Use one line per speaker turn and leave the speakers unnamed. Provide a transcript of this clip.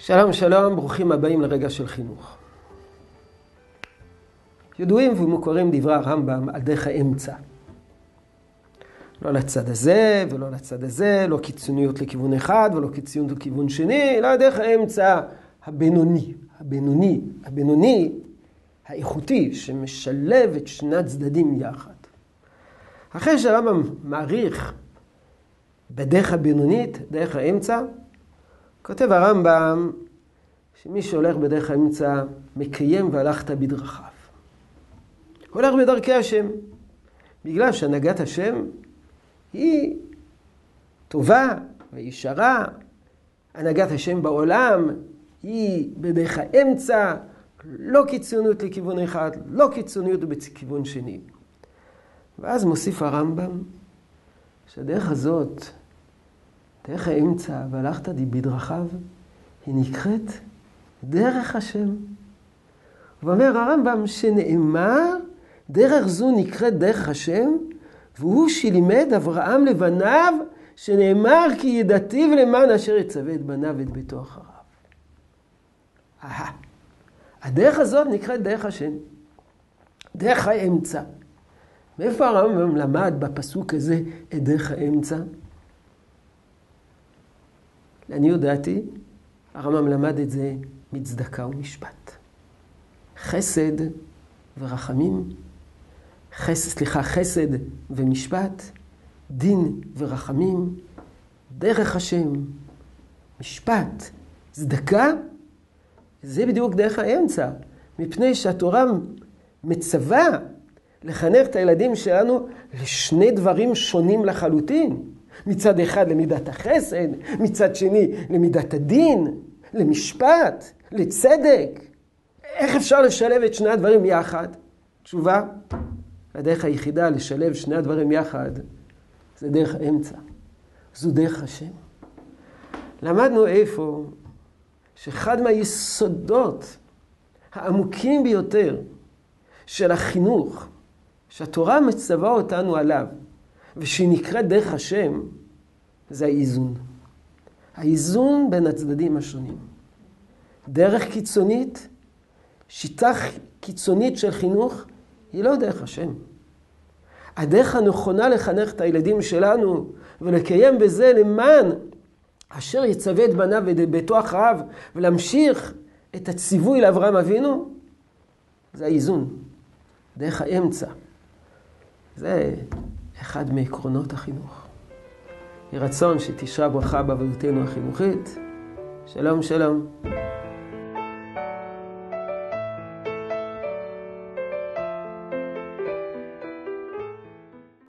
שלום שלום, ברוכים הבאים לרגע של חינוך. ידועים ומוכרים דברי הרמב"ם על דרך האמצע. לא לצד הזה ולא לצד הזה, לא קיצוניות לכיוון אחד ולא קיצוניות לכיוון שני, אלא דרך האמצע הבינוני, הבינוני, הבינוני, האיכותי, שמשלב את שני הצדדים יחד. אחרי שהרמב"ם מעריך בדרך הבינונית, דרך האמצע, כותב הרמב"ם שמי שהולך בדרך האמצע מקיים והלכת בדרכיו. הולך בדרכי השם, בגלל שהנהגת השם היא טובה וישרה. הנהגת השם בעולם היא בדרך האמצע, לא קיצוניות לכיוון אחד, לא קיצוניות בכיוון שני. ואז מוסיף הרמב"ם שהדרך הזאת דרך האמצע, והלכת בדרכיו, היא נקראת דרך השם. ואומר הרמב"ם שנאמר, דרך זו נקראת דרך השם, והוא שלימד אברהם לבניו, שנאמר כי ידעתיו למען אשר יצווה את בניו ואת ביתו אחריו. אהה. הדרך הזאת נקראת דרך השם. דרך האמצע. מאיפה הרמב"ם למד בפסוק הזה את דרך האמצע? לעניות דעתי, הרמב"ם למד את זה מצדקה ומשפט. חסד ורחמים, חס, סליחה, חסד ומשפט, דין ורחמים, דרך השם, משפט, צדקה, זה בדיוק דרך האמצע, מפני שהתורה מצווה לחנך את הילדים שלנו לשני דברים שונים לחלוטין. מצד אחד למידת החסד, מצד שני למידת הדין, למשפט, לצדק. איך אפשר לשלב את שני הדברים יחד? תשובה, הדרך היחידה לשלב שני הדברים יחד זה דרך האמצע. זו דרך השם. למדנו איפה שאחד מהיסודות העמוקים ביותר של החינוך, שהתורה מצווה אותנו עליו, ושהיא נקראת דרך השם, זה האיזון. האיזון בין הצדדים השונים. דרך קיצונית, שיטה קיצונית של חינוך, היא לא דרך השם. הדרך הנכונה לחנך את הילדים שלנו ולקיים בזה למען אשר יצווה את בניו ואת ביתו אחריו ולהמשיך את הציווי לאברהם אבינו, זה האיזון, דרך האמצע. זה אחד מעקרונות החינוך. יהי רצון שתשרה ברכה בעבודתנו החינוכית. שלום, שלום.